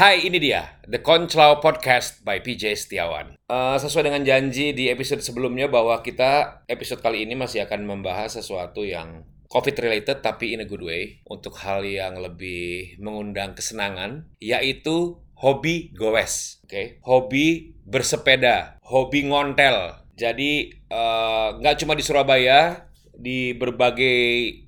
Hai, ini dia The Konclaw Podcast by PJ Setiawan. Uh, sesuai dengan janji di episode sebelumnya bahwa kita episode kali ini masih akan membahas sesuatu yang COVID related tapi in a good way untuk hal yang lebih mengundang kesenangan yaitu hobi goes, oke? Okay? Hobi bersepeda, hobi ngontel. Jadi uh, nggak uh, cuma di Surabaya, di berbagai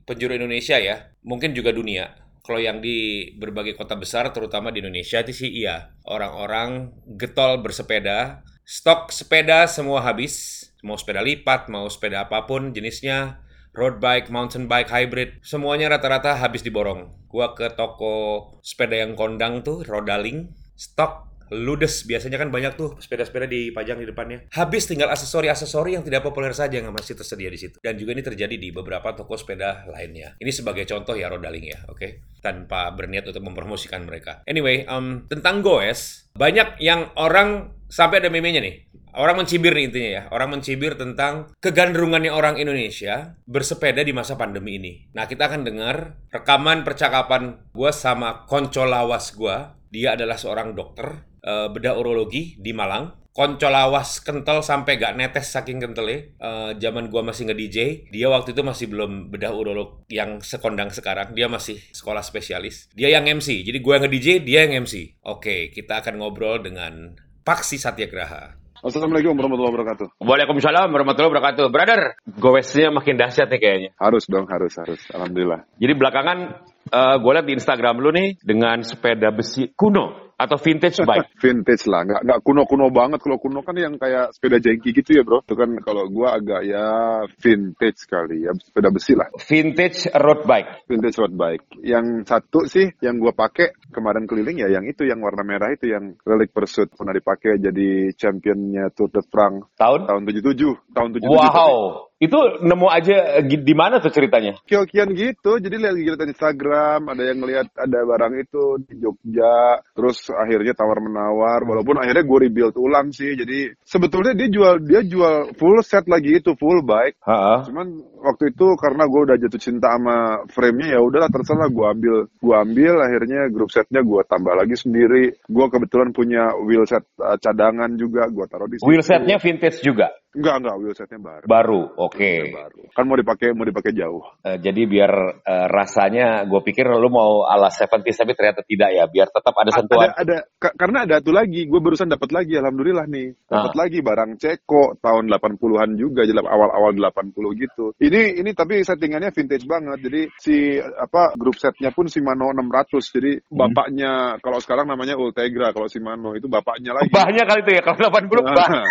penjuru Indonesia ya, mungkin juga dunia kalau yang di berbagai kota besar, terutama di Indonesia, itu sih iya. Orang-orang getol bersepeda, stok sepeda semua habis. Mau sepeda lipat, mau sepeda apa pun jenisnya, road bike, mountain bike, hybrid, semuanya rata-rata habis diborong. Gua ke toko sepeda yang kondang tuh, Rodaling, stok ludes biasanya kan banyak tuh sepeda-sepeda dipajang di depannya. Habis tinggal aksesori-aksesori yang tidak populer saja yang masih tersedia di situ. Dan juga ini terjadi di beberapa toko sepeda lainnya. Ini sebagai contoh ya Rodaling ya, oke? Okay? Tanpa berniat untuk mempromosikan mereka. Anyway, um, tentang goes, banyak yang orang sampai ada meme-nya nih. Orang mencibir nih intinya ya. Orang mencibir tentang kegandrungannya orang Indonesia bersepeda di masa pandemi ini. Nah, kita akan dengar rekaman percakapan gue sama konco lawas gue. Dia adalah seorang dokter uh, bedah urologi di Malang. Konco lawas kental sampai gak netes saking kentelnya. Uh, zaman gua masih nge-DJ, dia waktu itu masih belum bedah urolog yang sekondang sekarang. Dia masih sekolah spesialis. Dia yang MC. Jadi gua nge-DJ, dia yang MC. Oke, kita akan ngobrol dengan Paksi Satyagraha. Assalamualaikum warahmatullahi wabarakatuh. Waalaikumsalam warahmatullahi wabarakatuh. Brother, gowesnya makin dahsyat nih kayaknya. Harus dong, harus, harus. Alhamdulillah. Jadi belakangan uh, gue lihat di Instagram lu nih dengan sepeda besi kuno atau vintage bike? vintage lah, nggak nggak kuno-kuno banget. Kalau kuno kan yang kayak sepeda jengki gitu ya bro. Itu kan kalau gua agak ya vintage kali ya, sepeda besi lah. Vintage road bike. Vintage road bike. Yang satu sih yang gua pakai kemarin keliling ya, yang itu yang warna merah itu yang Relic Pursuit pernah dipakai jadi championnya Tour de France tahun tahun 77 tahun 77 wow tapi, itu nemu aja di mana tuh ceritanya? Kiokian gitu, jadi lihat lihat Instagram, ada yang lihat ada barang itu di Jogja, terus akhirnya tawar menawar, walaupun akhirnya gue rebuild ulang sih, jadi sebetulnya dia jual dia jual full set lagi itu full bike, Ha-ha. cuman waktu itu karena gue udah jatuh cinta sama frame-nya ya udahlah terserah gue ambil, gue ambil akhirnya grup setnya gue tambah lagi sendiri, gue kebetulan punya wheel set uh, cadangan juga, gue taruh di Wheel setnya vintage juga? Enggak, enggak, wheelsetnya baru. Baru, oke. Okay. Baru. Kan mau dipakai mau dipakai jauh. Uh, jadi biar uh, rasanya, gue pikir lu mau ala 70 tapi ternyata tidak ya, biar tetap ada sentuhan. Ada, ada karena ada tuh lagi, gue barusan dapat lagi, alhamdulillah nih, dapat ah. lagi barang Ceko tahun 80-an juga, jadi awal-awal 80 gitu. Ini ini tapi settingannya vintage banget, jadi si apa grup setnya pun Shimano 600, jadi hmm. bapaknya kalau sekarang namanya Ultegra, kalau Shimano itu bapaknya lagi. Banyak kali itu ya, kalau 80 nah,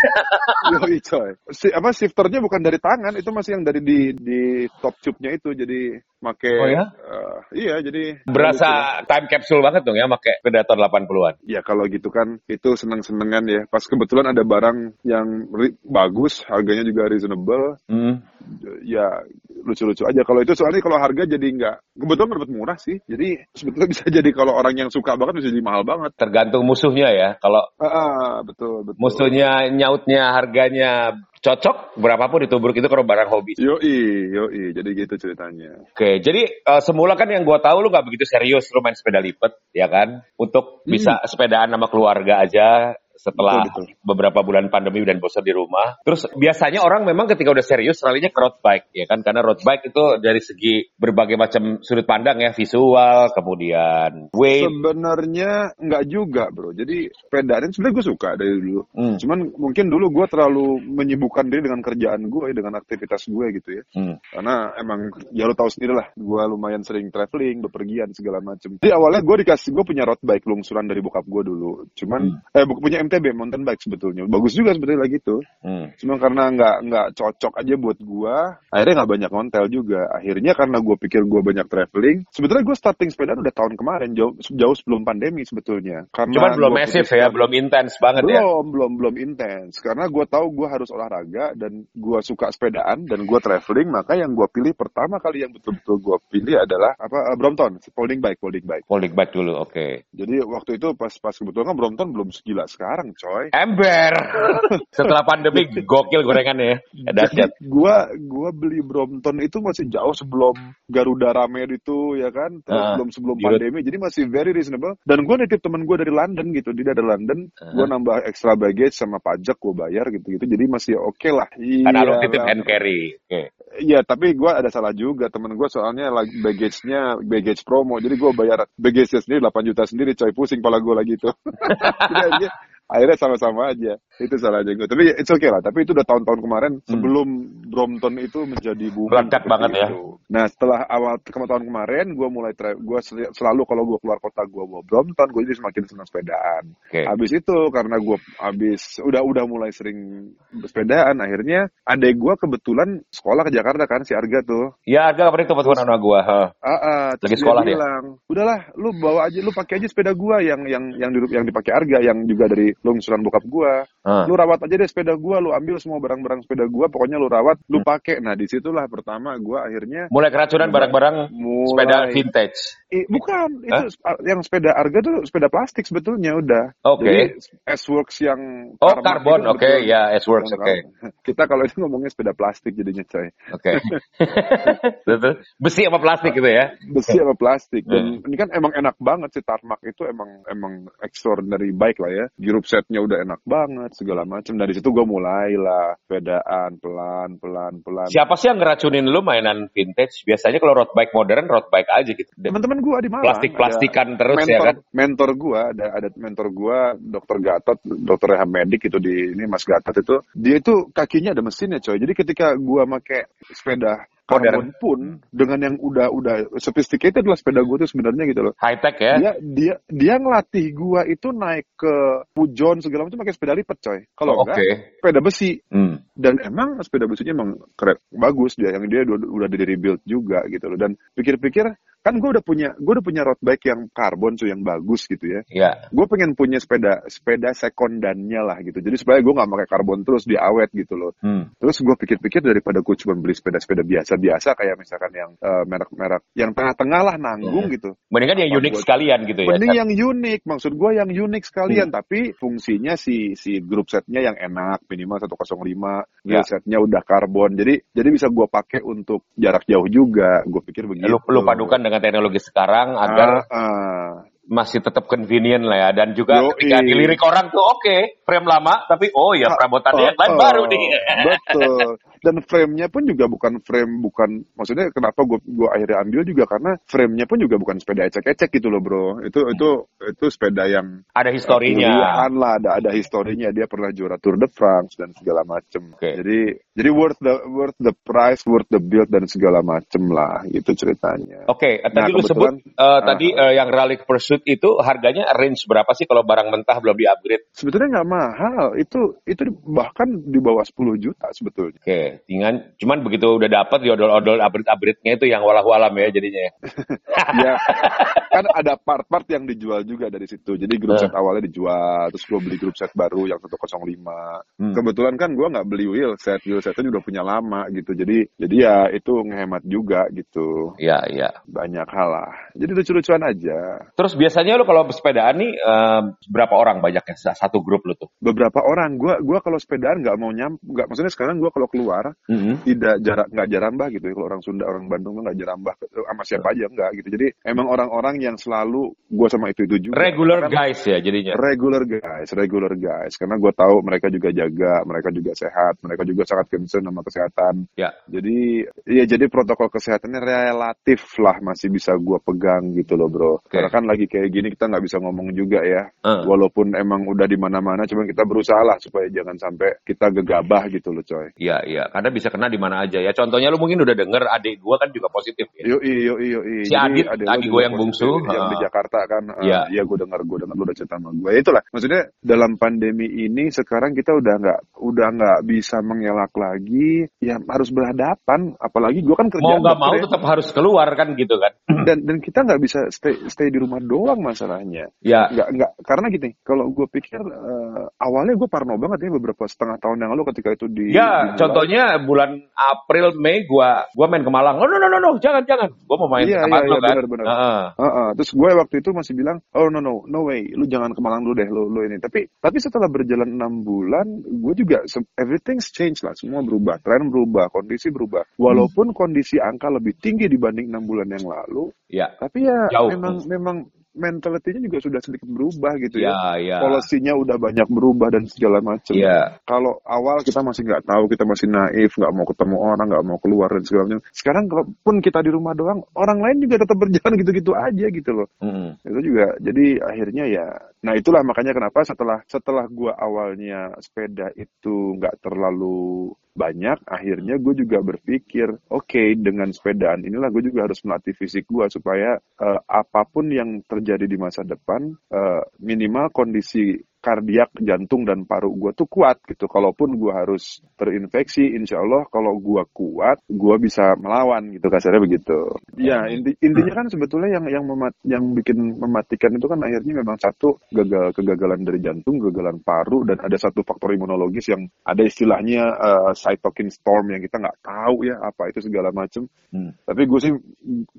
Yoi coy si apa shifternya bukan dari tangan itu masih yang dari di di top tube-nya itu jadi make oh ya? Uh, iya jadi berasa time capsule banget dong ya make Predator 80-an. Ya kalau gitu kan itu seneng-senengan ya. Pas kebetulan ada barang yang bagus, harganya juga reasonable. Hmm. Ya lucu-lucu aja. Kalau itu soalnya kalau harga jadi nggak kebetulan dapat murah sih. Jadi sebetulnya bisa jadi kalau orang yang suka banget bisa jadi mahal banget. Tergantung musuhnya ya. Kalau ah, ah, betul betul. Musuhnya nyautnya harganya cocok berapapun itu buruk itu kalau barang hobi. Yoi, yoi. Jadi gitu ceritanya. Oke, jadi uh, semula kan yang gua tahu lu nggak begitu serius lu main sepeda lipat, ya kan? Untuk hmm. bisa sepedaan sama keluarga aja setelah betul, betul. beberapa bulan pandemi dan bosan di rumah. Terus biasanya orang memang ketika udah serius ralinya ke road bike ya kan karena road bike itu dari segi berbagai macam sudut pandang ya visual kemudian weight. Sebenarnya nggak juga bro. Jadi sepedaan sebenarnya gue suka dari dulu. Hmm. Cuman mungkin dulu gue terlalu menyibukkan diri dengan kerjaan gue ya, dengan aktivitas gue gitu ya. Hmm. Karena emang ya lo tahu sendiri lah gue lumayan sering traveling, bepergian segala macam. Jadi awalnya gue dikasih gue punya road bike lungsuran dari bokap gue dulu. Cuman hmm. eh punya MTB mountain bike sebetulnya. Bagus juga sebetulnya lagi tuh. Hmm. cuma karena nggak nggak cocok aja buat gua akhirnya nggak banyak ngontel juga. Akhirnya karena gua pikir gua banyak traveling sebetulnya gua starting sepeda udah tahun kemarin jauh jauh sebelum pandemi sebetulnya. Karena cuma belum masif ya belum intens banget belum, ya. Belum belum belum intens karena gua tahu gua harus olahraga dan gua suka sepedaan dan gua traveling maka yang gua pilih pertama kali yang betul-betul gua pilih adalah apa uh, Brompton folding bike folding bike. Folding bike dulu oke. Okay. jadi waktu itu pas pas kebetulan kan Brompton belum segila sekarang bareng, coy. Ember. Setelah pandemi gokil gorengannya ya. Jadi gua gua beli Brompton itu masih jauh sebelum Garuda rame itu ya kan, terus Ah, sebelum sebelum Dirut. pandemi, jadi masih very reasonable. Dan gua nitip temen gua dari London gitu, dia dari London, Ah. gua nambah extra baggage sama pajak gua bayar gitu gitu, jadi masih oke lah. Karena lu Iya, titip lah. hand carry. Oke. Iya, tapi gua ada salah juga temen gua soalnya lagi baggage-nya baggage promo, jadi gua bayar baggage-nya sendiri 8 juta sendiri, coy pusing pala gua lagi itu. Jadi akhirnya, sama-sama aja. Itu salahnya gue. Tapi it's okay lah. Tapi itu udah tahun-tahun kemarin sebelum Brompton itu menjadi booming. Hmm. Meledak seperti banget ya. itu. Nah setelah awal tahun kemarin, gue mulai gue sel- selalu kalau gue keluar kota gue bawa Brompton, gue jadi semakin senang sepedaan. Oke. Habis itu karena gue habis udah udah mulai sering bersepedaan, akhirnya adek gue kebetulan sekolah ke Jakarta kan si Arga tuh. Ya, agak kemarin telepon sama. Ah, ah, Lagi sekolah dia? dia bilang, udahlah, lu bawa aja, lu pakai aja sepeda gua yang yang yang di- yang dipakai Arga, yang juga dari lungsuran bokap gua. Ah. Lu rawat aja deh sepeda gua, lu ambil semua barang-barang sepeda gua, pokoknya lu rawat, Hmm. lu pakai. Nah, di situlah pertama gua akhirnya Mulai keracunan barang-barang sepeda vintage. Eh, bukan, itu sp- yang sepeda Arga tuh sepeda plastik sebetulnya udah. Oke. Jadi S-Works yang Oh, Tarmac karbon. itu Oke, sebetulnya- ya, S-Works. Oke. Kita kalau itu ngomongnya sepeda plastik jadinya coy. Oke. Betul. Besi sama plastik gitu ya. besi sama plastik dan Hmm. ini kan emang enak banget sih tarmac itu emang emang extraordinary bike lah ya girup setnya udah enak banget segala macam dari situ gue mulai lah pedaan pelan pelan pelan Siapa sih yang ngeracunin lu mainan vintage? Biasanya kalau road bike modern, road bike aja gitu. teman-teman gue di Malang Plastik-plastikan ada terus ya mentor, kan? mentor gue ada ada mentor gue dokter Gatot dokter rehab medik itu di ini Mas Gatot itu dia itu kakinya ada mesinnya coy jadi ketika gue make sepeda. Karbon pun dengan yang udah udah sophisticated lah sepeda gue tuh sebenarnya gitu loh. High tech ya. dia dia dia ngelatih gua itu naik ke pujon segala macam pakai sepeda lipat coy. Kalau Oh, enggak sepeda besi. Hmm. dan emang sepeda besinya emang keren bagus dia. Yang dia udah, udah di rebuild juga gitu loh. Dan pikir-pikir kan gue udah punya gue udah punya road bike yang karbon tuh yang bagus gitu ya Ya. gue pengen punya sepeda sepeda sekondannya lah gitu jadi supaya gue nggak pakai karbon terus di awet gitu loh Hmm. Terus gue pikir-pikir daripada gue cuma beli sepeda-sepeda biasa-biasa kayak misalkan yang eh, merek-merek yang tengah-tengah lah nanggung gitu. Mendingan yang unik sekalian gitu ya. Mending yang unik, maksud gue yang unik sekalian, Hmm. tapi fungsinya si si grup setnya yang enak, minimal 105, Ya. wheel setnya udah karbon, jadi jadi bisa gue pakai untuk jarak jauh juga. Gue pikir begitu. Lu, lu padukan dengan teknologi sekarang agar Ah, ah. masih tetap convenient lah ya dan juga Yoi. ketika dilirik orang tuh oke frame lama tapi oh ya perabotannya yang lain Oh, baru oh, nih Betul. Dan frame-nya pun juga bukan frame bukan maksudnya kenapa gue gua akhirnya ambil juga karena frame-nya pun juga bukan sepeda ecek-ecek gitu loh, Bro. Itu itu itu sepeda yang ada historinya pilihan lah, ada ada historinya. Dia pernah juara Tour de France dan segala macem. Oke. Jadi jadi worth the worth the price, worth the build dan segala macem lah. Itu ceritanya. Oke, tadi Nah, lu sebut eh, ah. tadi eh, yang Rally Pursuit itu harganya range berapa sih kalau barang mentah belum di-upgrade? Sebetulnya nggak mahal. Itu itu bahkan di bawah 10 juta sebetulnya. Oke, tinggal cuman begitu udah dapat diodol-odol upgrade-upgrade-nya itu yang walau-walam ya jadinya. ya. kan ada part-part yang dijual juga dari situ. Jadi grup Eh. set awalnya dijual terus gue beli grup set baru yang 105 Hmm. kebetulan kan gue nggak beli wheel set wheel setnya udah punya lama gitu. Jadi jadi ya itu ngehemat juga gitu. Iya, iya. banyak hal lah. Jadi lucu-lucuan aja. Terus biasanya lu kalau sepedaan nih eh, berapa orang banyaknya satu grup lu tuh? beberapa orang. Gue gua kalau sepedaan nggak mau nyam nggak maksudnya sekarang gue kalau keluar Mhm. tidak jarak nggak jarambah gitu. Ya kalau orang Sunda orang Bandung nggak jarambah sama siapa aja nggak gitu. Jadi emang orang-orang yang selalu gue sama itu itu juga Regular Kan- guys ya jadinya. regular guys, regular guys. Karena gue tahu mereka juga jaga, mereka juga sehat, mereka juga sangat concern sama kesehatan. Ya. Jadi, ya jadi protokol kesehatannya relatif lah masih bisa gue pegang gitu loh bro. Karena kan lagi kayak gini kita nggak bisa ngomong juga ya. Eh. Walaupun emang udah di mana-mana, cuman kita berusaha lah supaya jangan sampai kita gegabah gitu loh coy. Iya, iya. Karena bisa kena di mana aja ya. Contohnya lu mungkin udah denger adik gua kan juga positif ya. Yoi, yoi. Si Adit, adik gue yang bungsu, Yang di. Jakarta kan. ah, Iya. Iya, gue dengar, gue dengar, lu udah cerita sama gue. Ya itulah, maksudnya dalam pandemi ini sekarang kita udah nggak udah nggak bisa mengelak lagi. Ya harus berhadapan. Apalagi gue kan kerja Mau nggak mau ya. tetap harus keluar kan gitu kan. Hmm. dan dan kita nggak bisa stay stay di rumah doang masalahnya Ya. nggak nggak karena gini kalau gue pikir eh, awalnya gue parno banget ya beberapa setengah tahun yang lalu ketika itu di Ya, dimulai. contohnya bulan April Mei gua gua main ke Malang. Oh no no no no, jangan jangan. Gua mau main Iya, ke iya, lu iya, kan. benar, benar. Heeh. Heeh, terus gue waktu itu masih bilang, oh no no no way, lu jangan ke Malang dulu deh, lu lu ini. Tapi tapi setelah berjalan enam bulan, gue juga everything's change lah, semua berubah, tren berubah, kondisi berubah. Walaupun kondisi angka lebih tinggi dibanding enam bulan yang lalu, Ya. tapi ya Jauh. memang memang mentalitinya juga sudah sedikit berubah gitu ya. Ya, ya. Polisinya udah banyak berubah dan segala macam. Iya. Kalau awal kita masih nggak tahu, kita masih naif, nggak mau ketemu orang, nggak mau keluar dan segala macam. Sekarang kalaupun kita di rumah doang, orang lain juga tetap berjalan gitu-gitu aja gitu loh. Mm. Itu juga. Jadi akhirnya ya, nah itulah makanya kenapa setelah setelah gua awalnya sepeda itu nggak terlalu banyak, akhirnya gue juga berpikir, oke dengan sepedaan inilah gue juga harus melatih fisik gue supaya eh, apa pun yang terjadi di masa depan, eh, minimal kondisi kardiak, jantung dan paru gue tuh kuat gitu. Kalaupun gue harus terinfeksi, insya Allah kalau gue kuat, gue bisa melawan gitu kasarnya begitu. Ya inti, intinya kan sebetulnya yang yang memat, yang bikin mematikan itu kan akhirnya memang satu gagal kegagalan dari jantung, kegagalan paru dan ada satu faktor imunologis yang ada istilahnya eh, cytokine storm yang kita nggak tahu ya apa itu segala macam. Hmm. Tapi gue sih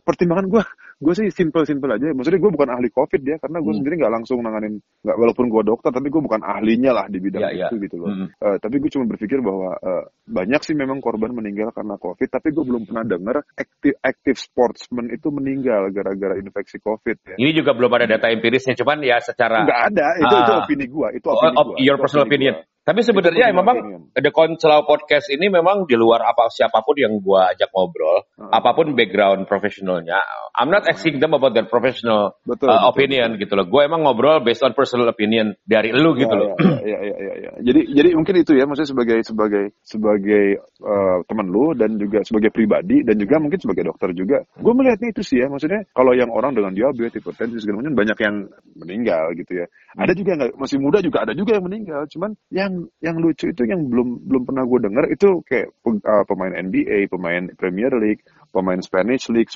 pertimbangan gue, gue sih simple simple aja. Maksudnya gue bukan ahli covid ya, karena gue Hmm. sendiri nggak langsung nanganin, nggak walaupun gue dokter, tapi gue bukan ahlinya lah di bidang Ya, ya. itu gitu loh. Hmm. Eh, tapi gue cuma berpikir bahwa eh, banyak sih memang korban meninggal karena covid, tapi gue belum pernah dengar active active sportsman itu meninggal gara-gara infeksi covid ya. Ini juga belum ada data empirisnya, cuman ya secara Nggak ada, itu itu Ah. opini gue, itu Oh, opini op- gue. your personal opinion. Tapi sebenarnya memang. The Konselau Podcast ini memang di luar apa siapa pun yang gua ajak ngobrol, Ah. apa pun background profesionalnya, I'm not asking them about their professional Betul, uh, betul, opinion gitu loh. Gue emang ngobrol based on personal opinion dari lu gitu Ya, loh. Ya, ya, ya, ya. Jadi, jadi mungkin itu ya, maksudnya sebagai sebagai sebagai eh, teman lu dan juga sebagai pribadi dan juga mungkin sebagai dokter juga, gue melihatnya itu sih ya, maksudnya kalau yang orang dengan diabetes, hipertensi segala macam banyak yang meninggal gitu ya. Ada juga yang masih muda juga ada juga yang meninggal. Cuman yang yang lucu itu yang belum belum pernah gue dengar itu kayak eh, pemain NBA, pemain Premier League, pemain Spanish League,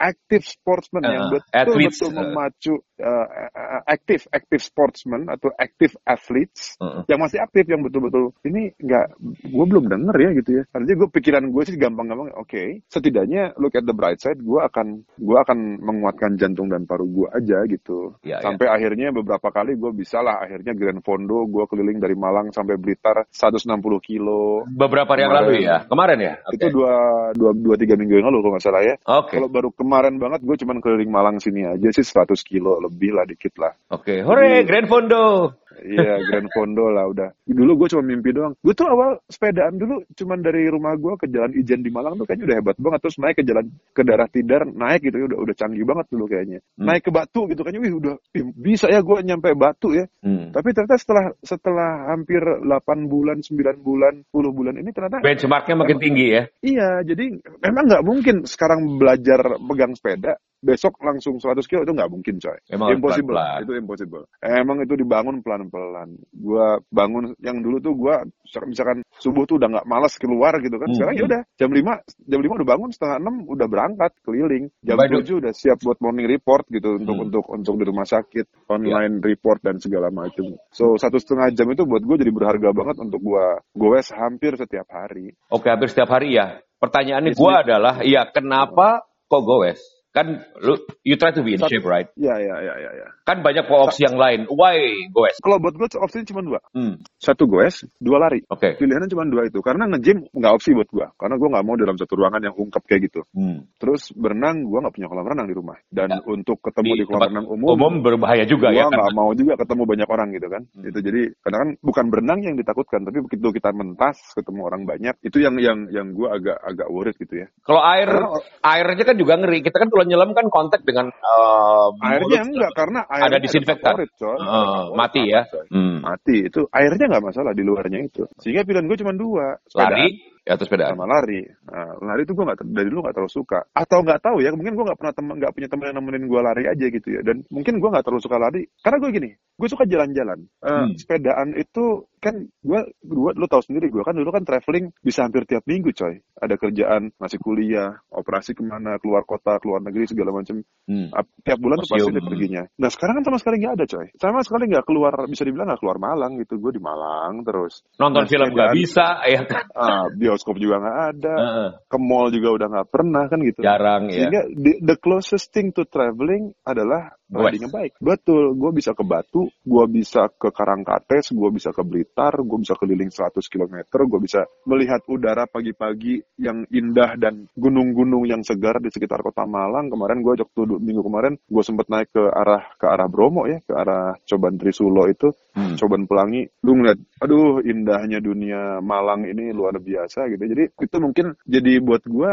active sportsman yang Uh, betul athletes, betul uh. memacu uh, uh, active active sportsman atau active athletes Uh-uh. yang masih aktif yang betul-betul ini nggak gue belum denger ya gitu ya artinya gue pikiran gue sih gampang-gampang oke setidaknya look at the bright side gue akan gue akan menguatkan jantung dan paru gue aja gitu Ya, ya. sampai akhirnya beberapa kali gue bisa lah akhirnya Grand Fondo gue keliling dari Malang sampai Blitar 160 kilo Beberapa hari yang lalu ya, kemarin ya. Oke. itu dua, dua dua tiga minggu yang lalu kalau nggak salah ya Oke, kalau baru kemarin banget gue cuman keliling Malang sini aja sih 100 kilo lebih lah dikit lah oke, hore, Grand Fondo. Iya, Grand Fondo lah udah. Dulu gue cuma mimpi doang. Gue tuh awal sepedaan dulu cuman dari rumah gue ke Jalan Ijen di Malang tuh kayaknya udah hebat banget. Terus naik ke jalan ke daerah Tidar, naik gitu ya udah udah canggih banget dulu kayaknya. Hmm. Naik ke Batu gitu kayaknya, wih udah bisa ya gue nyampe Batu ya. Hmm. Tapi ternyata setelah setelah hampir 8 bulan, 9 bulan, 10 bulan ini ternyata Benchmarknya makin tinggi ya. Iya, jadi memang nggak mungkin sekarang belajar pegang sepeda, besok langsung 100 kilo itu nggak mungkin coy. Emang impossible, pelan-pelan. itu impossible. Emang itu dibangun pelan-pelan. Gua bangun yang dulu tuh gua misalkan subuh tuh udah nggak malas keluar gitu kan. Hmm. Sekarang ya udah jam 5 jam 5 udah bangun setengah 6 udah berangkat keliling. Jam By the- 7 udah siap buat morning report gitu untuk Hmm. untuk untuk di rumah sakit, online report dan segala macam. So satu setengah jam itu buat gue jadi berharga banget untuk gua goes hampir setiap hari. Oke, hampir setiap hari ya. Pertanyaannya Nick. adalah, ya kenapa kok goes? Kan lu you try to be in Sat- shape, right? Ya ya ya ya ya. Kan banyak opsi yang lain. Why goes? Kalau buat gue opsinya cuma dua. Hmm. Satu goes, dua lari. Oke. Pilihannya cuma dua itu. Karena nge-gym nggak opsi buat gue. Karena gue nggak mau dalam satu ruangan yang ungkap kayak gitu. Hmm. Terus berenang, gue nggak punya kolam renang di rumah. Dan Ya. untuk ketemu di, kolam tempat renang umum, umum berbahaya juga gue ya kan. nggak mau juga ketemu banyak orang gitu kan. Hmm. Itu jadi karena kan bukan berenang yang ditakutkan, tapi begitu kita mentas ketemu orang banyak, itu yang yang yang gue agak agak worried gitu ya. Kalau air Karena- airnya kan juga ngeri. Kita kan kalau nyelam kan kontak dengan eh, Airnya mulut. enggak karena ada airnya disinfektan. favorit, coy. Eh, Ada favorit, mati ya. coy. Hmm. Mati itu airnya nggak masalah di luarnya itu. Sehingga pilihan gue cuma dua. sepedaan. Lari ya atau sepedaan. sama lari. Nah, lari itu gue nggak dari dulu nggak terlalu suka. Atau nggak tahu ya, mungkin gue nggak pernah temen nggak punya teman yang nemenin gue lari aja gitu ya. Dan mungkin gue nggak terlalu suka lari karena gue gini, gue suka jalan-jalan. Eh, Hmm. Sepedaan itu kan gue gua lu tahu sendiri gue kan dulu kan traveling bisa hampir tiap minggu coy. Ada kerjaan masih kuliah operasi ke mana keluar kota keluar negeri segala macam Hmm. Ap- tiap bulan tuh pasti perginya. Nah sekarang kan sama sekali nggak ada coy. Sama sekali nggak keluar bisa dibilang nggak keluar Malang gitu. Gue di Malang terus. Nonton Nah, film nggak bisa, ya kan? ah, bioskop juga nggak ada. Heeh. ke mall juga udah nggak pernah kan gitu. Jarang ya. sehingga the, the closest thing to traveling adalah riding a bike. Betul, gue bisa ke Batu, gue bisa ke Karangkates, gue bisa ke Blitar, gue bisa keliling 100 km, gue bisa melihat udara pagi-pagi yang indah dan gunung-gunung yang segar di sekitar kota Malang. Kemarin gue ajak tuh minggu kemarin, gue sempet naik ke arah ke arah Bromo ya, ke arah Coban Trisulo itu, Hmm. Coban Pelangi. Lu ngeliat, aduh indahnya dunia Malang ini luar biasa gitu. Jadi itu mungkin jadi buat gue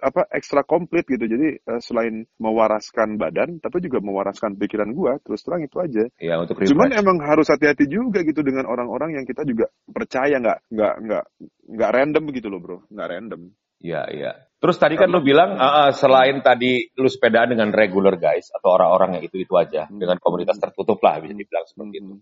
apa ekstra komplit gitu. Jadi eh, selain mewaraskan badan, tapi juga mewaraskan pikiran gue. Terus terang itu aja. Ya untuk Cuman refresh. emang harus hati-hati juga gitu dengan orang-orang yang kita juga percaya nggak nggak nggak nggak random gitu loh bro, nggak random. Iya, iya. Terus tadi kan lu bilang ah, selain tadi lu sepedaan dengan regular guys atau orang-orang yang itu-itu aja Hmm. dengan komunitas tertutup lah bisa dibilang seperti itu.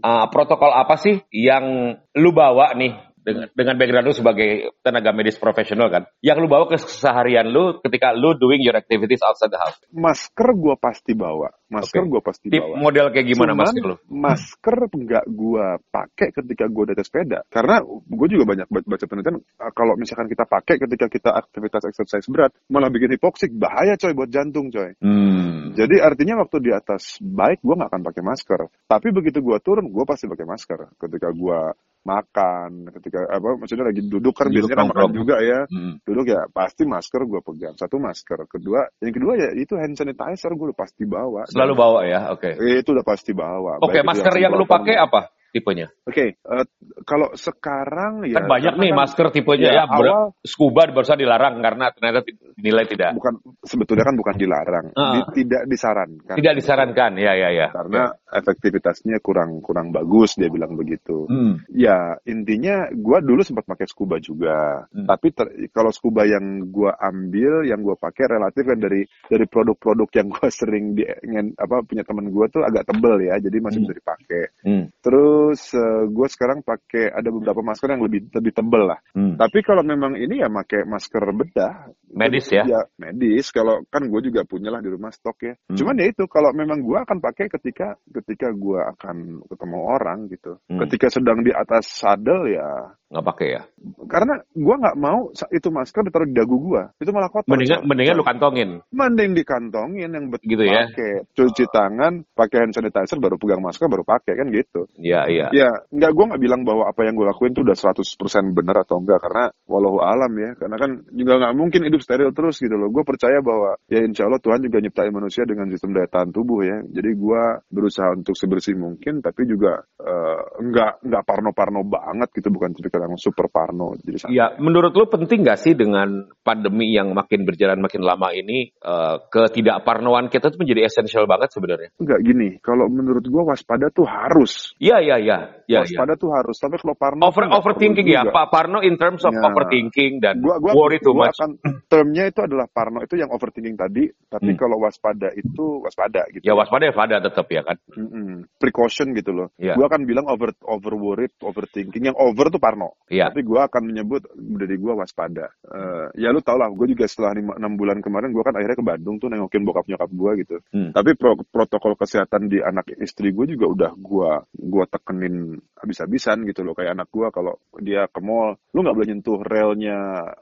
Ah, protokol apa sih yang lu bawa nih dengan dengan background lu sebagai tenaga medis profesional kan? Yang lu bawa ke keseharian lu ketika lu doing your activities outside the house. Masker gue pasti bawa, masker Oke. gue pasti Tip bawa. model kayak gimana Cuman masker lu? masker nggak gue pakai ketika gue di atas sepeda karena gue juga banyak baca, penelitian uh, kalau misalkan kita pakai ketika kita aktivitas exercise berat malah bikin hipoksik bahaya coy buat jantung coy Hmm. jadi artinya waktu di atas bike gue nggak akan pakai masker tapi begitu gue turun gue pasti pakai masker ketika gue makan ketika apa maksudnya lagi duduk kan Duduk biasanya kan makan juga ya Hmm. duduk ya pasti masker gue pegang satu masker kedua yang kedua ya itu hand sanitizer gue udah pasti bawa Selalu bawa ya, oke. Eh, itu udah pasti bawa. Oke, itu masker yang lu pakai apa tipenya? Oke, eh, kalau sekarang ya kan banyak nih kan masker tipenya ya, ya, awal scuba barusan dilarang karena ternyata dinilai tidak bukan sebetulnya kan bukan dilarang, Ah. di- tidak disarankan. tidak disarankan. Ya, ya, ya. Karena efektivitasnya kurang kurang bagus dia bilang begitu. Hmm. Ya intinya gua dulu sempat pakai scuba juga, Hmm. tapi ter- kalau scuba yang gua ambil, yang gua pakai relatif kan dari dari produk-produk yang gua sering di ngen- apa punya temen gua tuh agak tebel ya, jadi masih Hmm. bisa dipakai. Hmm. Terus gue sekarang pakai ada beberapa masker yang lebih lebih tebel lah. Hmm. Tapi kalau memang ini ya pakai masker bedah. Medis ya? Ya medis. Kalau kan gue juga punya lah di rumah stok ya. Hmm. Cuman ya itu kalau memang gue akan pakai ketika ketika gue akan ketemu orang gitu. Hmm. Ketika sedang di atas saddle ya. Nggak pakai ya? Karena gue nggak mau itu masker ditaruh di dagu gue. Itu malah kotor. Mendingan, coy. mendingan lu kantongin. Mending dikantongin yang betul Gitu ya? pakai cuci tangan, pakai hand sanitizer, baru pegang masker, baru pakai kan gitu. Iya, iya. Ya, nggak gue nggak bilang bahwa apa yang gue lakuin itu udah 100% benar atau enggak karena walau alam ya, karena kan juga nggak mungkin hidup steril terus gitu loh. Gue percaya bahwa ya insya Allah Tuhan juga nyiptain manusia dengan sistem daya tahan tubuh ya. Jadi gue berusaha untuk sebersih mungkin, tapi juga eh, nggak nggak parno-parno banget gitu, bukan tipikal yang super parno. Jadi. Ya, menurut lu penting nggak sih dengan pandemi yang makin berjalan makin lama ini, eh, ketidakparnoan kita tuh menjadi esensial banget sebenarnya? Enggak gini, kalau menurut gue waspada tuh harus. Iya, iya, iya. Ya, ya. waspada tuh harus. Tapi kalau parno Over, overthinking ya. Pak Parno in terms of Ya. overthinking dan gua gua worry too gua much. akan termnya itu adalah parno itu yang overthinking tadi tapi Hmm. kalau waspada itu waspada gitu Ya waspada ya pada tetap ya kan. Mm-mm. precaution gitu loh Iya. gua akan bilang over over worried overthinking yang over tuh parno Iya. tapi gua akan menyebut dari gua waspada Eh, ya lu tau lah gue juga setelah lima- enam bulan kemarin gua kan akhirnya ke Bandung tuh nengokin bokap nyokap gua gitu Hmm. tapi pro- protokol kesehatan di anak istri gue juga udah gua gua tekenin habis-habisan gitu loh kayak anak gua kalau dia ke mall lu nggak boleh nyentuh relnya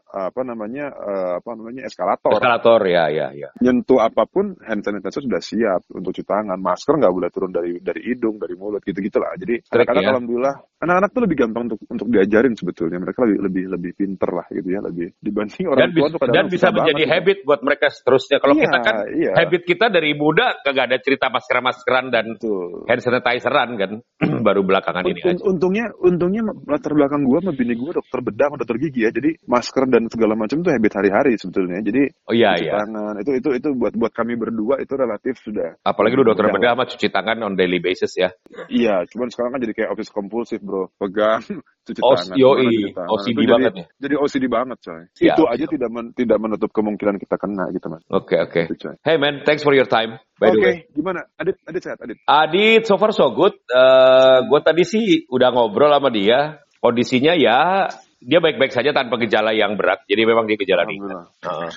apa namanya eh, apa namanya eskalator Eskalator ya, ya, ya. nyentuh apa pun hand sanitizer sudah siap untuk cuci tangan masker nggak boleh turun dari dari hidung dari mulut gitu gitulah jadi anak-anak ya. alhamdulillah anak-anak tuh lebih gampang untuk untuk diajarin sebetulnya mereka lebih lebih lebih pinter lah gitu ya lebih dibanding orang Dan, tua dan bisa menjadi banget gitu. habit buat mereka seterusnya. Kalau Iya, kita kan iya. habit kita dari muda kagak ada cerita masker-maskeran dan Betul. hand sanitizeran kan baru belakangan ini aja. untungnya untungnya latar belakang gue sama bini gue dokter bedah dokter gigi ya jadi masker dan segala macam tuh habit hari-hari sebetulnya jadi Oh iya cuci iya. tangan itu itu itu buat buat kami berdua itu relatif sudah Apalagi lu dokter bedah sama cuci tangan on daily basis ya. iya cuman sekarang kan jadi kayak office kompulsif bro bro pegang cuci Oh, tangan cuci tangan. OCD Itu jadi, banget ya? jadi OCD banget coy Siap, itu aja siap. tidak men- tidak menutup kemungkinan kita kena gitu mas Oke, oke. Itu, coy. Hey man, thanks for your time. By oke the way. gimana adit adit sehat adit Adit, so far so good. Eh gue tadi sih udah ngobrol sama dia. Kondisinya ya dia baik-baik saja tanpa gejala yang berat. Jadi memang dia gejala ringan. Heeh.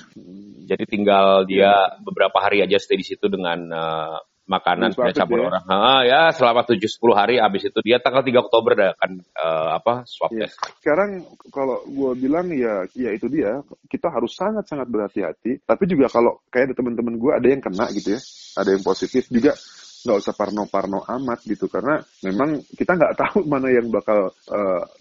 Jadi tinggal dia beberapa hari aja stay di situ dengan eh, makanan punya campur ya? orang. Heeh, ya selama 7-10 hari habis itu dia tanggal 3 Oktober dah akan eh, apa swab Iya. test. Sekarang kalau gue bilang ya, ya itu dia. Kita harus sangat-sangat berhati-hati. Tapi juga kalau kayak ada teman-teman gue ada yang kena gitu ya, ada yang positif juga nggak usah parno-parno amat gitu karena memang kita nggak tahu mana yang bakal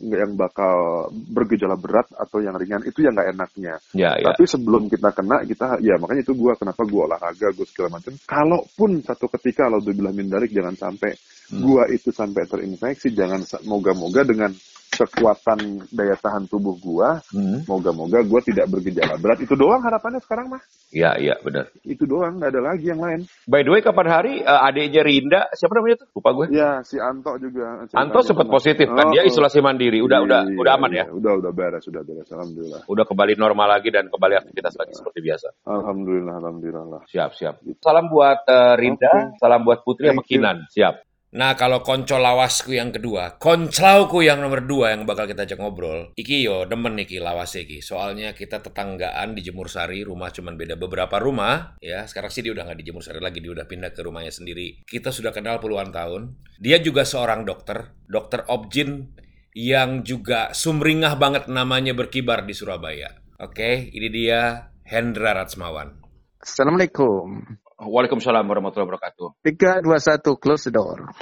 nggak yang bakal bergejala berat atau yang ringan itu yang nggak enaknya. Ya, ya. Tapi sebelum kita kena, kita ya makanya itu gue kenapa gue olahraga, gue segala macam. Kalaupun satu ketika kalau bilang mindalik jangan sampai Hmm. gue itu sampai terinfeksi, jangan moga-moga dengan kekuatan daya tahan tubuh gue, Hmm. moga-moga gue tidak bergejala berat. Itu doang harapannya sekarang mah. Ya, iya benar. Itu doang, nggak ada lagi yang lain. By the way, kapan hari eh, adiknya Rinda, siapa namanya tuh? Lupa gue. Ya si Anto juga. Anto sempat positif kan? Oh, Dia oh. isolasi mandiri. Udah, udah, Iya, udah aman ya. iya. Udah, udah beres, udah beres. Alhamdulillah. Udah kembali normal lagi dan kembali aktivitas lagi seperti biasa. Alhamdulillah, alhamdulillah. Siap, siap. Salam buat eh, Rinda, salam buat Putri sama Thank you. Siap. Nah, kalau konco lawasku yang kedua, konclauku yang nomor dua yang bakal kita ajak ngobrol, iki yo demen iki lawas iki. Soalnya kita tetanggaan di Jemur Sari, rumah cuman beda beberapa rumah, ya. Sekarang sih dia udah nggak di Jemur Sari lagi, dia udah pindah ke rumahnya sendiri. Kita sudah kenal puluhan tahun. Dia juga seorang dokter, dokter Objin yang juga sumringah banget namanya berkibar di Surabaya. Oke, ini dia Hendra Ratsmawan. Assalamualaikum. Waalaikumsalam warahmatullahi wabarakatuh. 3, 2, 1, close the door.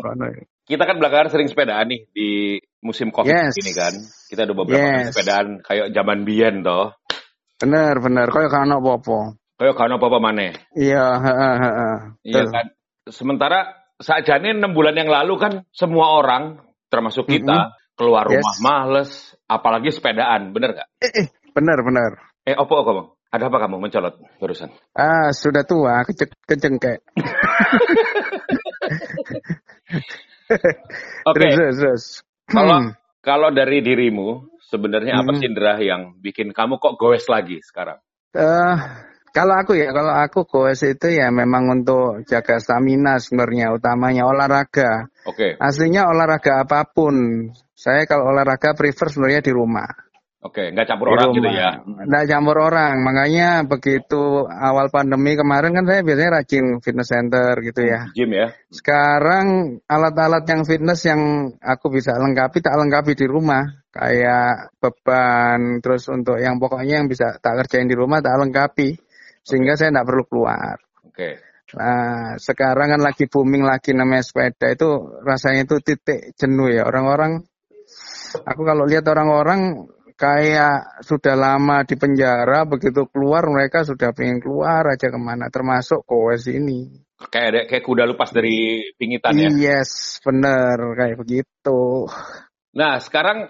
Mana ya? Kita kan belakangan sering sepedaan nih di musim COVID Yes. ini kan. Kita ada beberapa kali Yes. sepedaan kayak zaman biyen toh. Bener, bener. Kau kan apa-apa. Kayak kan apa-apa maneh. Iya, heeh, heeh. Iya kan. Sementara saat ini enam bulan yang lalu kan semua orang termasuk kita keluar Yes. rumah males, apalagi sepedaan, bener nggak? Eh, eh, bener, bener. Eh, opo kamu? Ada apa kamu mencolot barusan? Ah, sudah tua, kece- kecengkek. Oke, terus, terus. Kalau Hmm. kalau dari dirimu sebenarnya apa Hmm. sih Indra yang bikin kamu kok goes lagi sekarang? Eh, kalau aku ya, kalau aku goes itu ya memang untuk jaga stamina sebenarnya, utamanya olahraga. Oke, Aslinya olahraga apa pun. Saya kalau olahraga prefer sebenarnya di rumah. Oke, nggak campur Di orang rumah. gitu ya? Nggak campur orang. Makanya begitu awal pandemi kemarin kan saya biasanya rajin fitness center gitu ya. Gym ya? Sekarang alat-alat yang fitness yang aku bisa lengkapi tak lengkapi di rumah. Kayak beban, terus untuk yang pokoknya yang bisa tak kerjain di rumah tak lengkapi. Sehingga saya nggak perlu keluar. Oke, Nah, sekarang kan lagi booming lagi namanya sepeda itu rasanya itu titik jenuh ya. Orang-orang, aku kalau lihat orang-orang kayak sudah lama di penjara, begitu keluar mereka sudah pengen keluar aja ke mana, termasuk koes ini. kayak ada- kayak kuda lepas dari pingitan ya? Yes, bener kayak begitu. Nah, sekarang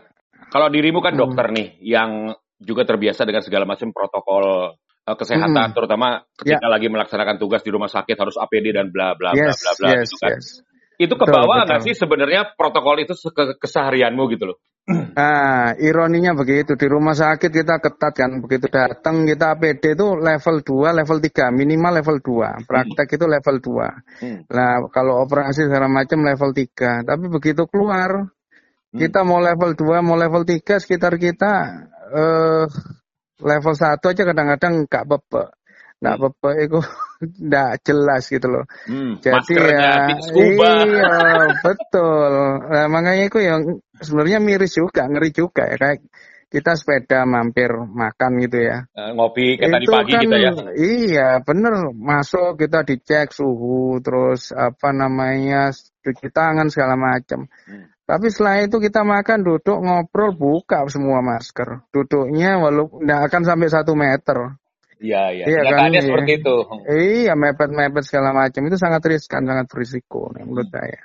kalau dirimu kan Hmm. dokter nih yang juga terbiasa dengan segala macam protokol eh, kesehatan Hmm. terutama ketika lagi melaksanakan tugas di rumah sakit harus APD dan bla bla bla Yes, bla bla yes, gitu kan. yes. Itu Betul, kebawa nggak sih sebenarnya protokol itu ke keseharianmu gitu loh? Nah, ironinya begitu. Di rumah sakit kita ketat kan. Begitu datang kita APD itu level 2, level 3. Minimal level 2. Praktek itu level 2. Hmm. Nah, kalau operasi segala macam level 3. Tapi begitu keluar, kita mau level 2, mau level 3, sekitar kita eh, level 1 aja kadang-kadang nggak bebek. Nggak bebek itu nggak jelas gitu loh. Hmm, Jadi ya, iya betul. Nah, makanya itu yang sebenarnya miris juga, ngeri juga ya kayak kita sepeda mampir makan gitu ya. Eh, ngopi kayak tadi pagi kan gitu ya. iya bener masuk kita dicek suhu terus apa namanya cuci tangan segala macam. Hmm. Tapi setelah itu kita makan duduk ngobrol buka semua masker. Duduknya walaupun nggak akan sampai satu meter. Iya, iya. Iya kan, iya. seperti itu. Iya, mepet-mepet segala macam itu sangat riskan, sangat berisiko nih, menurut Hmm. saya.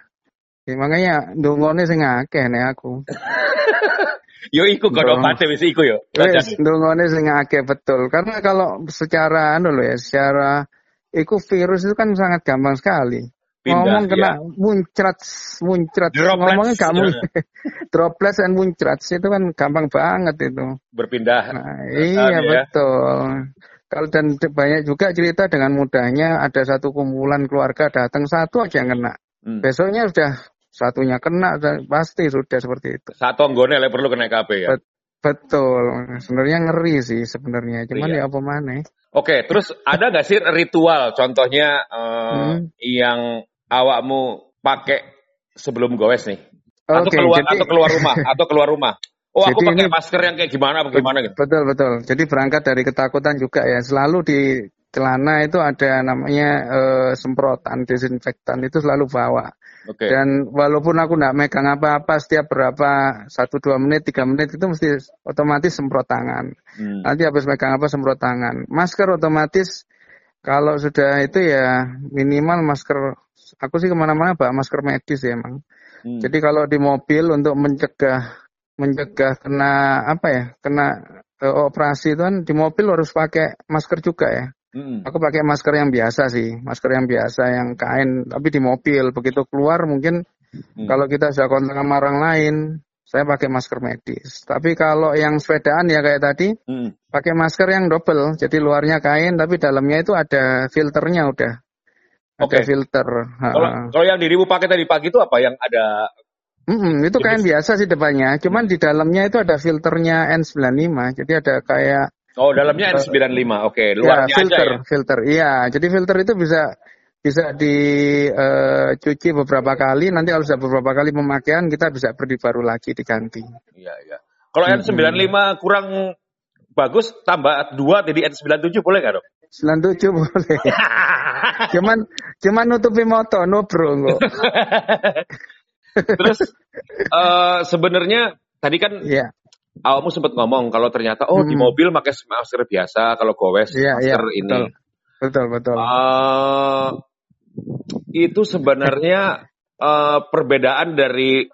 Ya, makanya dungone sing akeh nih aku. Yo iku Betul. godopate wis iku yo. Wes, dungone sing akeh betul. Karena kalau secara anu loh ya, secara iku virus itu kan sangat gampang sekali. Pindah, ngomong kena ya. muncrat, muncrat. Droplets. Ngomongnya kamu droplets dan muncrat itu kan gampang banget itu. Berpindah. Nah, iya ya. betul. Kalau dan banyak juga cerita dengan mudahnya ada satu kumpulan keluarga datang satu aja yang kena. Hmm. Besoknya sudah satunya kena dan pasti sudah seperti itu. Satu anggone lek perlu kena KB ya. Bet- Betul. Sebenarnya ngeri sih sebenarnya. Cuman Iya. ya apa mana? Oke, terus ada nggak sih ritual contohnya eh, Hmm. yang awakmu pakai sebelum goes nih? Atau Oke, keluar jadi- atau keluar rumah atau keluar rumah? Oh, aku Jadi pakai ini- masker yang kayak gimana apa gimana gitu. Betul betul. Jadi berangkat dari ketakutan juga ya. Selalu di celana itu ada namanya eh, semprotan desinfektan itu selalu bawa. Oke. Dan walaupun aku nggak megang apa-apa setiap berapa satu dua menit tiga menit itu mesti otomatis semprot tangan. Hmm. Nanti habis megang apa semprot tangan. Masker otomatis kalau sudah itu ya minimal masker. Aku sih ke mana-mana bawa masker medis ya emang. Hmm. Jadi kalau di mobil untuk mencegah mencegah kena apa ya kena eh, operasi itu kan di mobil harus pakai masker juga ya. Hmm. Aku pakai masker yang biasa sih, masker yang biasa yang kain, tapi di mobil begitu keluar mungkin Hmm. kalau kita sudah kontak sama orang lain, saya pakai masker medis. Tapi kalau yang sepedaan ya kayak tadi, Hmm. pakai masker yang double, jadi luarnya kain tapi dalamnya itu ada filternya udah. Ada Oke. filter. Kalau kalau yang dirimu pakai tadi pagi itu apa yang ada? Mm-mm, itu kain biasa sih depannya, cuman di dalamnya itu ada filternya N95, jadi ada kayak Oh, dalamnya N95. Oke, ya luarnya filter, aja ya. filter. Iya, jadi filter itu bisa bisa dicuci beberapa kali, nanti kalau sudah beberapa kali pemakaian kita bisa beli baru lagi diganti. Iya, iya. Kalau N95 kurang bagus tambah dua jadi N97 boleh nggak dok? 97 boleh. cuman cuman nutupi moto no bro kok. Terus eh, sebenarnya tadi kan Iya, awakmu sempat ngomong kalau ternyata oh di Hmm. mobil pakai masker biasa, kalau gowes iya, iya, masker ini. betul. Betul, betul. Eh, itu sebenarnya eh, perbedaan dari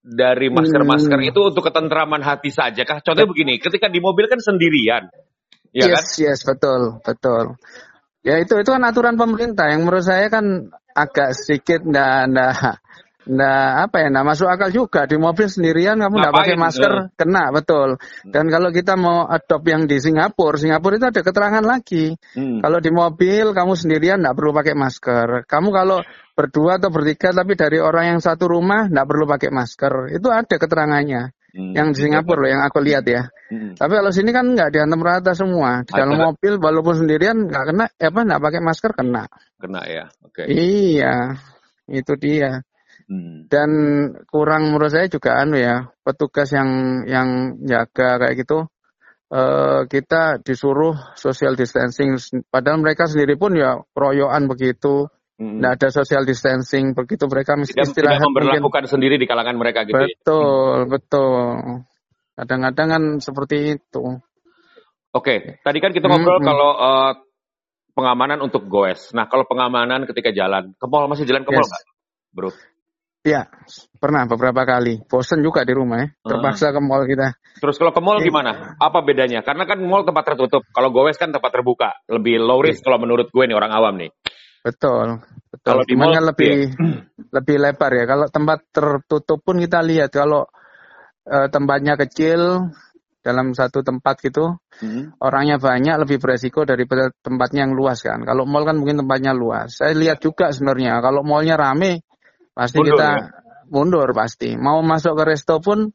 dari masker-masker Hmm. itu untuk ketentraman hati saja kah? Contohnya begini, ketika di mobil kan sendirian, ya kan? yes, yes, betul, betul. Ya itu itu kan aturan pemerintah yang menurut saya kan agak sedikit ndak ndak ndak apa ya ndak masuk akal juga di mobil sendirian kamu ndak pakai masker kena betul. Dan kalau kita mau adopt yang di Singapura, Singapura itu ada keterangan lagi. Hmm. Kalau di mobil kamu sendirian ndak perlu pakai masker. Kamu kalau berdua atau bertiga tapi dari orang yang satu rumah ndak perlu pakai masker. Itu ada keterangannya. Hmm. Yang di Singapura loh yang aku lihat ya. Hmm. Tapi kalau sini kan nggak diantem rata semua. Di dalam mobil walaupun sendirian nggak kena, eh, apa nggak pakai masker kena. Kena ya, oke. Iya, itu dia. Hmm. Dan kurang menurut saya juga anu ya, petugas yang yang jaga kayak gitu. eh kita disuruh social distancing, padahal mereka sendiri pun ya keroyokan begitu, Hmm. nggak ada social distancing, begitu mereka mesti Tidak, tidak istirahat mungkin. memperlakukan sendiri di kalangan mereka gitu. ya. Betul, betul. Kadang-kadang kan seperti itu. Oke, tadi kan kita ngobrol Hmm, kalau eh, pengamanan untuk goes. Nah, kalau pengamanan ketika jalan ke mall masih jalan ke mall Yes. nggak, bro? Ya, pernah beberapa kali. Bosen juga di rumah ya. Terpaksa ke mall kita. Terus kalau ke mall Iya. gimana? Apa bedanya? Karena kan mall tempat tertutup. Kalau goes kan tempat terbuka. Lebih low risk kalau menurut gue nih orang awam nih. Betul. Betul. Kalau di mall, kan lebih lebih lebar ya. Kalau tempat tertutup pun kita lihat kalau eh, tempatnya kecil dalam satu tempat gitu, Hmm. orangnya banyak lebih beresiko daripada tempatnya yang luas kan. Kalau mall kan mungkin tempatnya luas. Saya lihat juga sebenarnya kalau mallnya rame pasti Mundur, kita ya? mundur pasti. Mau masuk ke resto pun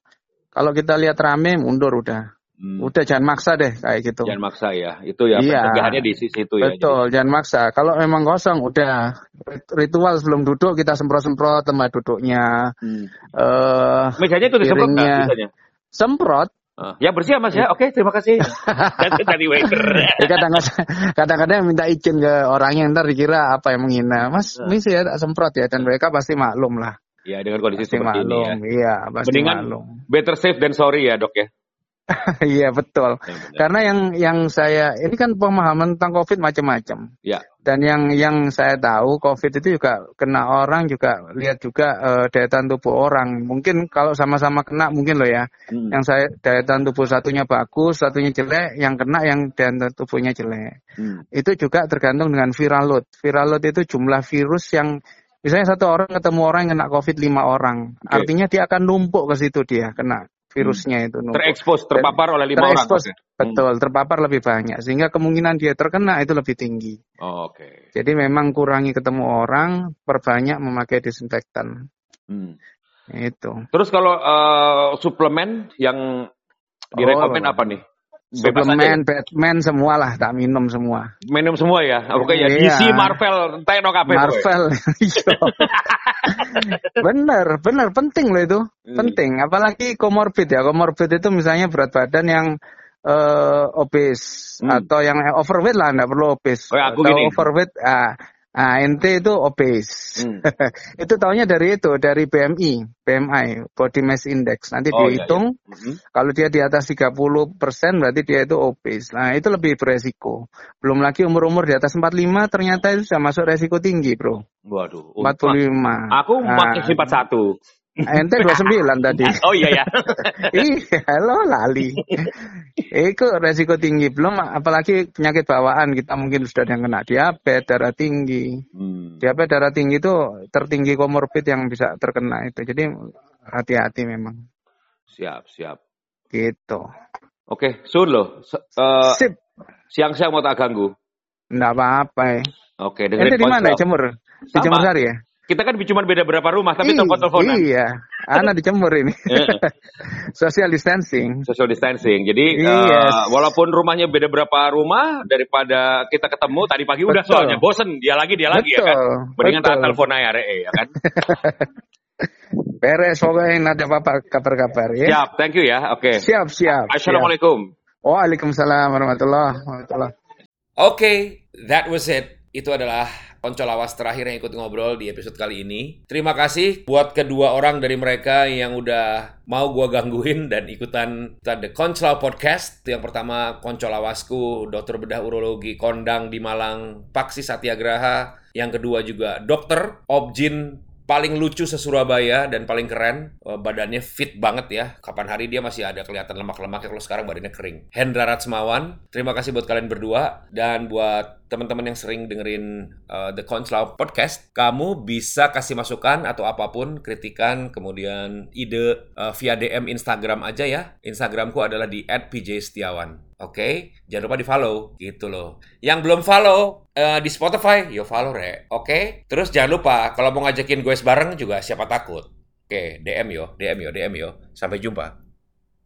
kalau kita lihat rame mundur udah. Hmm. Udah jangan maksa deh kayak gitu. Jangan maksa ya. Itu ya Iya. pencegahannya di sisi itu ya. Betul, jangan maksa. Kalau memang kosong, udah ritual sebelum duduk kita semprot-semprot tempat duduknya. Hmm. eh Misalnya itu Piringnya. misalnya? semprot. Ah, ya bersih ya mas ya. Oke terima kasih. Tadi waiter. Ya, kadang-kadang, kadang-kadang minta izin ke orangnya ntar dikira apa yang menghina. Mas, Nah. misi ya semprot ya. Dan mereka pasti maklum lah. ya dengan kondisi Pasti seperti ini ya. maklum. Iya, pasti Mendingan maklum. better safe than sorry ya dok ya. Iya betul. Ya, benar. Karena yang yang saya ini kan pemahaman tentang COVID macam-macam. Ya. Dan yang yang saya tahu COVID itu juga kena orang juga lihat juga eh, daya tahan tubuh orang. Mungkin kalau sama-sama kena mungkin loh ya. Hmm. Yang saya daya tahan tubuh satunya bagus, satunya jelek, yang kena yang daya tahan tubuhnya jelek. Hmm. Itu juga tergantung dengan viral load. Viral load itu jumlah virus yang Misalnya satu orang ketemu orang yang kena COVID lima orang, Oke. artinya dia akan numpuk ke situ dia kena virusnya itu numpuk. Terekspos, terpapar oleh lima orang. Betul, terpapar lebih banyak sehingga kemungkinan dia terkena itu lebih tinggi. Oh, Oke. Jadi memang kurangi ketemu orang, perbanyak memakai disinfektan. Hmm. Itu. Terus kalau eh, suplemen yang direkomend Oh, apa nih? Bebas aja ya? Suplemen, Batman semua lah, tak minum semua. Minum semua ya? Oke ya, Iya. DC, Marvel, entek no kabeh. Marvel. Bener, bener penting loh itu. Hmm. Penting, apalagi komorbid ya. Komorbid itu misalnya berat badan yang eh obes Hmm. atau yang overweight lah, enggak perlu obes. Oh, ya, aku atau gini. overweight, ah, ah, ente itu obes. Hmm. itu tahunya dari itu, dari BMI, BMI, Body Mass Index. Nanti Oh, iya, dihitung, Mhm. kalau dia di atas 30% berarti dia itu obes. Nah, itu lebih beresiko. Belum lagi umur-umur di atas 45 ternyata itu sudah masuk resiko tinggi, Bro. Waduh. 45. Aku Nah, masih 41. Ente 29 tadi. Oh iya ya. iya, lo lali. Itu resiko tinggi. Belum apalagi penyakit bawaan kita mungkin sudah ada yang kena diabetes, darah tinggi. Hmm. Diabetes, darah tinggi itu tertinggi komorbid yang bisa terkena itu. Jadi hati-hati memang. Siap, siap. Gitu. Oke, Sun loh. Eh, Sip. siang-siang mau tak ganggu. Enggak apa-apa ya. Oke, dengerin Ente di mana? Jemur? Di. Jemur Sari ya? Kita kan cuma beda berapa rumah, tapi telepon-teleponan. Iya, anak di Jemur ini. Social distancing. Social distancing. Jadi eh, Yes. walaupun rumahnya beda berapa rumah daripada kita ketemu tadi pagi udah Betul. soalnya bosen dia lagi dia lagi ya kan. Mendingan tak telepon aja Re, ya kan. Beres pokoknya ada apa kabar-kabar ya. Siap, thank you ya. Oke. Siap, siap. siap. Assalamualaikum. Waalaikumsalam warahmatullahi wabarakatuh. Oke, that was it. Itu adalah Konco Lawas terakhir yang ikut ngobrol di episode kali ini. Terima kasih buat kedua orang dari mereka yang udah mau gua gangguin dan ikutan The Konco Podcast. Yang pertama Konco Lawasku, dokter bedah urologi kondang di Malang, Paksi Satyagraha. Yang kedua juga dokter Objin paling lucu se-Surabaya dan paling keren. Eh, Badannya fit banget ya. Kapan hari dia masih ada kelihatan lemak-lemaknya kalau sekarang badannya kering. Hendra Ratsmawan, terima kasih buat kalian berdua dan buat teman-teman yang sering dengerin uh, The Conslau Podcast, kamu bisa kasih masukan atau apa pun, kritikan, kemudian ide uh, via DM Instagram aja ya. Instagramku adalah di @pjsetiawan. Oke, jangan lupa di follow gitu loh. Yang belum follow eh, di Spotify, yo follow re. Oke, terus jangan lupa kalau mau ngajakin gue bareng juga siapa takut. Oke, DM yo, DM yo, DM yo. Sampai jumpa.